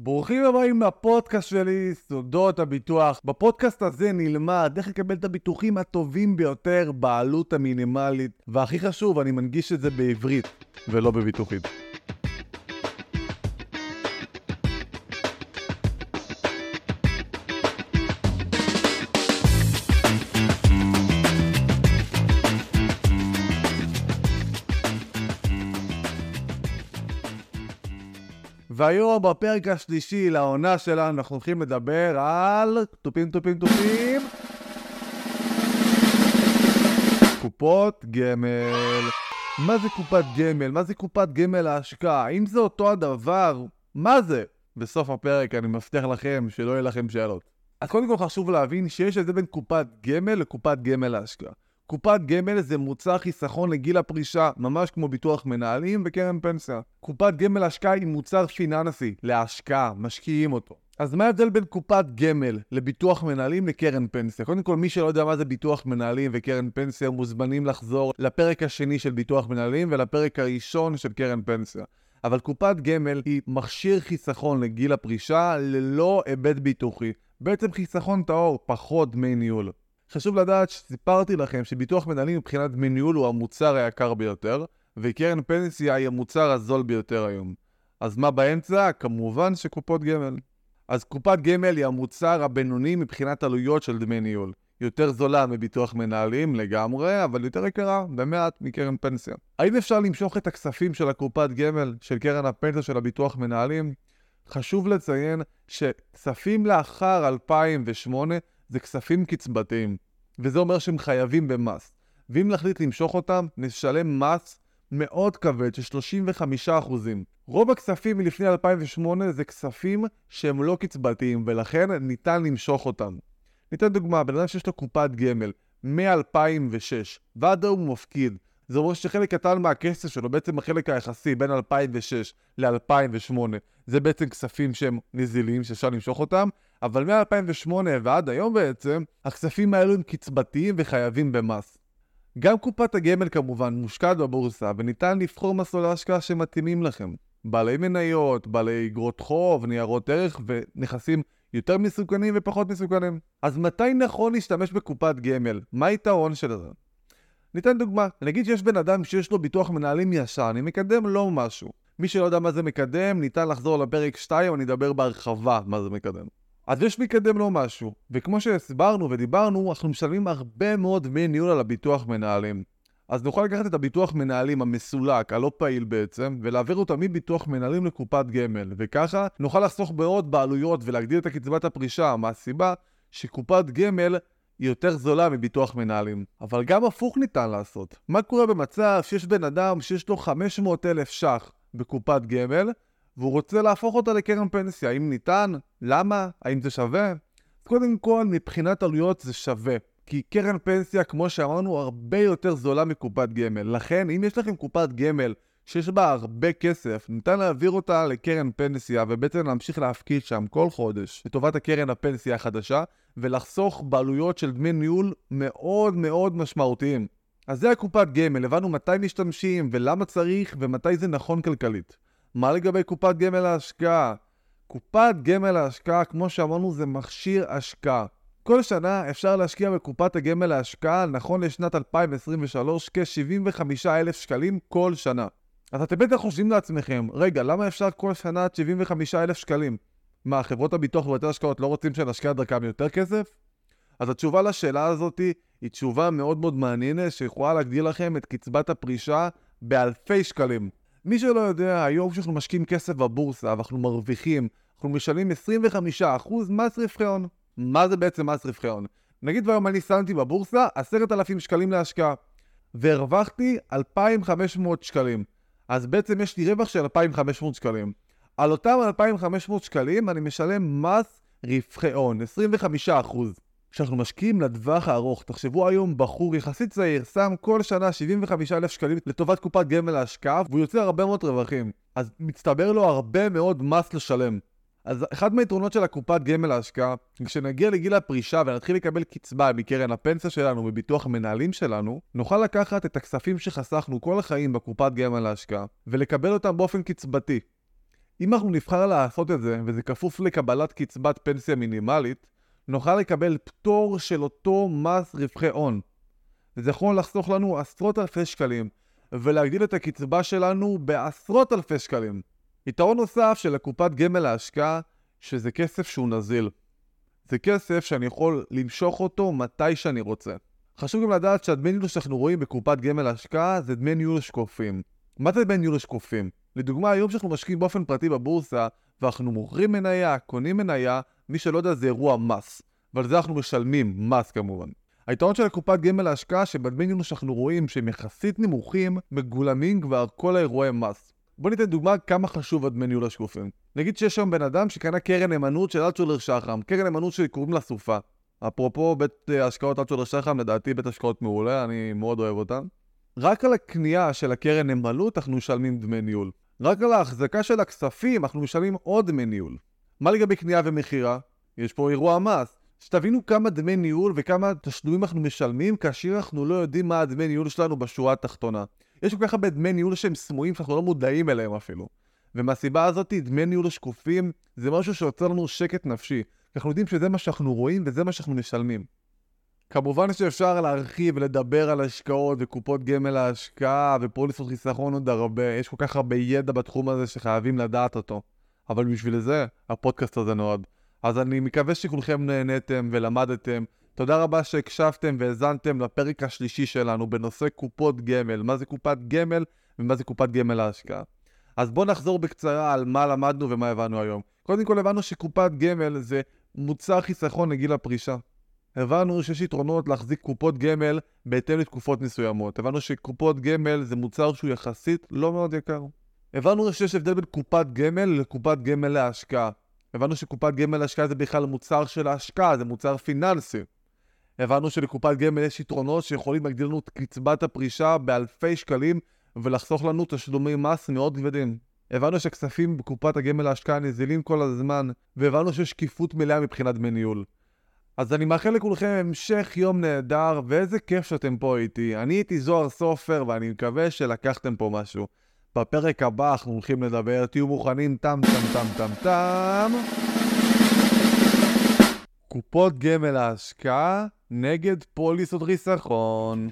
ברוכים הבאים לפודקאסט שלי, סודות הביטוח. בפודקאסט הזה נלמד איך לקבל את הביטוחים הטובים ביותר בעלות המינימלית, והכי חשוב, אני מנגיש את זה בעברית ולא בביטוחית. והיום בפרק השלישי לעונה שלנו אנחנו הולכים לדבר על תופים תופים תופים קופות גמל. מה זה קופת גמל? מה זה קופת גמל להשקעה? האם זה אותו הדבר? מה זה? בסוף הפרק אני מבטיח לכם שלא יהיה לכם שאלות. אז קודם כל חשוב להבין שיש הבדל בין קופת גמל לקופת גמל להשקעה. קופת גמל זה מוצר חיסכון לגיל הפרישה, ממש כמו ביטוח מנהלים וקרן פנסיה. קופת גמל השקעה היא מוצר פיננסי, להשקעה, משקיעים אותו. אז מה ההבדל בין קופת גמל לביטוח מנהלים לקרן פנסיה? קודם כל, מי שלא יודע מה זה ביטוח מנהלים וקרן פנסיה, מוזמנים לחזור לפרק השני של ביטוח מנהלים ולפרק הראשון של קרן פנסיה. אבל קופת גמל היא מכשיר חיסכון לגיל הפרישה ללא היבט ביטוחי. בעצם חיסכון טהור, פחות דמי ניהול. חשוב לדעת שסיפרתי לכם שביטוח מנהלים מבחינת דמי ניהול הוא המוצר היקר ביותר, וקרן פנסיה היא המוצר הזול ביותר היום. אז מה באמצע? כמובן שקופות גמל. אז קופת גמל היא המוצר הבינוני מבחינת עלויות של דמי ניהול. יותר זולה מביטוח מנהלים לגמרי, אבל יותר יקרה במעט מקרן פנסיה. האם אפשר למשוך את הכספים של הקופת גמל של קרן הפנסיה של הביטוח מנהלים? חשוב לציין שכספים לאחר 2008 זה כספים קצבתיים, וזה אומר שהם חייבים במס. ואם נחליט למשוך אותם, נשלם מס מאוד כבד של 35%. רוב הכספים מלפני 2008 זה כספים שהם לא קצבתיים, ולכן ניתן למשוך אותם. ניתן דוגמה, בן אדם שיש לו קופת גמל מ-2006, ועד היום הוא מפקיד. זה אומר שחלק קטן מהכסף שלו, בעצם החלק היחסי בין 2006 ל-2008, זה בעצם כספים שהם נזילים, שאפשר למשוך אותם, אבל מ-2008 ועד היום בעצם, הכספים האלו הם קצבתיים וחייבים במס. גם קופת הגמל כמובן מושקעת בבורסה, וניתן לבחור מסלולי השקעה שמתאימים לכם. בעלי מניות, בעלי אגרות חוב, ניירות ערך ונכסים יותר מסוכנים ופחות מסוכנים. אז מתי נכון להשתמש בקופת גמל? מה היתרון של זה? ניתן דוגמה, נגיד שיש בן אדם שיש לו ביטוח מנהלים ישן, אני מקדם לו משהו. מי שלא יודע מה זה מקדם, ניתן לחזור לפרק 2, אני אדבר בהרחבה מה זה מקדם. אז יש מקדם לו משהו, וכמו שהסברנו ודיברנו, אנחנו משלמים הרבה מאוד דמי ניהול על הביטוח מנהלים. אז נוכל לקחת את הביטוח מנהלים המסולק, הלא פעיל בעצם, ולהעביר אותו מביטוח מנהלים לקופת גמל, וככה נוכל לחסוך מאוד בעלויות ולהגדיל את הקצבת הפרישה, מהסיבה שקופת גמל היא יותר זולה מביטוח מנהלים. אבל גם הפוך ניתן לעשות. מה קורה במצב שיש בן אדם שיש לו 500 אלף ש"ח בקופת גמל, והוא רוצה להפוך אותה לקרן פנסיה? האם ניתן? למה? האם זה שווה? קודם כל, מבחינת עלויות זה שווה. כי קרן פנסיה, כמו שאמרנו, הרבה יותר זולה מקופת גמל. לכן, אם יש לכם קופת גמל שיש בה הרבה כסף, ניתן להעביר אותה לקרן פנסיה ובעצם להמשיך להפקיד שם כל חודש לטובת הקרן הפנסיה החדשה ולחסוך בעלויות של דמי ניהול מאוד מאוד משמעותיים. אז זה הקופת גמל, הבנו מתי משתמשים ולמה צריך ומתי זה נכון כלכלית. מה לגבי קופת גמל להשקעה? קופת גמל להשקעה, כמו שאמרנו, זה מכשיר השקעה. כל שנה אפשר להשקיע בקופת הגמל להשקעה, נכון לשנת 2023, כ-75,000 שקלים כל שנה. אז אתם בטח חושבים לעצמכם, רגע, למה אפשר כל שנה עד 75,000 שקלים? מה, חברות הביטוח ובתי השקעות לא רוצים שנשקיע דרכם יותר כסף? אז התשובה לשאלה הזאת היא תשובה מאוד מאוד מעניינת שיכולה להגדיל לכם את קצבת הפרישה באלפי שקלים. מי שלא יודע, היום כשאנחנו משקיעים כסף בבורסה ואנחנו מרוויחים, אנחנו משלמים 25% מס רווחי הון. מה זה בעצם מס רווחי הון? נגיד והיום אני שמתי בבורסה 10,000 שקלים להשקעה והרווחתי 2,500 שקלים. אז בעצם יש לי רווח של 2,500 שקלים. על אותם 2,500 שקלים אני משלם מס רווחי הון, 25%. כשאנחנו משקיעים לטווח הארוך, תחשבו היום בחור יחסית צעיר, שם כל שנה 75,000 שקלים לטובת קופת גמל להשקעה, והוא יוצר הרבה מאוד רווחים. אז מצטבר לו הרבה מאוד מס לשלם. אז אחד מהיתרונות של הקופת גמל להשקעה, כשנגיע לגיל הפרישה ונתחיל לקבל קצבה מקרן הפנסיה שלנו וביטוח המנהלים שלנו, נוכל לקחת את הכספים שחסכנו כל החיים בקופת גמל להשקעה, ולקבל אותם באופן קצבתי. אם אנחנו נבחר לעשות את זה, וזה כפוף לקבלת קצבת פנסיה מינימלית, נוכל לקבל פטור של אותו מס רווחי הון. וזה יכול לחסוך לנו עשרות אלפי שקלים, ולהגדיל את הקצבה שלנו בעשרות אלפי שקלים. יתרון נוסף של הקופת גמל להשקעה, שזה כסף שהוא נזיל. זה כסף שאני יכול למשוך אותו מתי שאני רוצה. חשוב גם לדעת שהדמי ניהול שאנחנו רואים בקופת גמל להשקעה זה דמי ניהול שקופים. מה זה דמי ניהול שקופים? לדוגמה, היום שאנחנו משקיעים באופן פרטי בבורסה, ואנחנו מוכרים מניה, קונים מניה, מי שלא יודע זה אירוע מס. ועל זה אנחנו משלמים מס כמובן. היתרון של הקופת גמל להשקעה שבדמי ניהול שאנחנו רואים שהם יחסית נמוכים, מגולמים כבר כל האירועי מס. בוא ניתן דוגמה כמה חשוב הדמי ניהול השקופים. נגיד שיש היום בן אדם שקנה קרן נאמנות של אלטשולר שחם, קרן נאמנות שקוראים לה סופה. אפרופו בית אה, השקעות אלטשולר שחם, לדעתי בית השקעות מעולה, אני מאוד אוהב אותם. רק על הקנייה של הקרן נאמנות אנחנו משלמים דמי ניהול. רק על ההחזקה של הכספים אנחנו משלמים עוד דמי ניהול. מה לגבי קנייה ומכירה? יש פה אירוע מס. שתבינו כמה דמי ניהול וכמה תשלומים אנחנו משלמים כאשר אנחנו לא יודעים מה הדמי ניהול שלנו בשורה התחתונה. יש כל כך הרבה דמי ניהול שהם סמויים שאנחנו לא מודעים אליהם אפילו. ומהסיבה הזאת דמי ניהול שקופים זה משהו שיוצר לנו שקט נפשי. אנחנו יודעים שזה מה שאנחנו רואים וזה מה שאנחנו משלמים. כמובן שאפשר להרחיב ולדבר על השקעות וקופות גמל להשקעה ופוליסות חיסכון עוד הרבה, יש כל כך הרבה ידע בתחום הזה שחייבים לדעת אותו. אבל בשביל זה הפודקאסט הזה נועד. אז אני מקווה שכולכם נהניתם ולמדתם. תודה רבה שהקשבתם והאזנתם לפרק השלישי שלנו בנושא קופות גמל. מה זה קופת גמל ומה זה קופת גמל להשקעה. אז בואו נחזור בקצרה על מה למדנו ומה הבנו היום. קודם כל הבנו שקופת גמל זה מוצר חיסכון לגיל הפרישה. הבנו שיש יתרונות להחזיק קופות גמל בהתאם לתקופות מסוימות. הבנו שקופות גמל זה מוצר שהוא יחסית לא מאוד יקר. הבנו שיש הבדל בין קופת גמל לקופת גמל להשקעה. הבנו שקופת גמל להשקעה זה בכלל מוצר של ההשקעה, זה מוצר פיננסי. הבנו שלקופת גמל יש יתרונות שיכולים להגדיל לנו את קצבת הפרישה באלפי שקלים ולחסוך לנו תשלומי מס מאוד כבדים. הבנו שכספים בקופת הגמל להשקעה נזילים כל הזמן, והבנו שיש שקיפות מלאה מבחינת דמי ניהול. אז אני מאחל לכולכם המשך יום נהדר, ואיזה כיף שאתם פה איתי. אני הייתי זוהר סופר, ואני מקווה שלקחתם פה משהו. בפרק הבא אנחנו הולכים לדבר, תהיו מוכנים, טם טם טם טם טם. קופות גמל להשקעה נגד פוליסות חיסכון.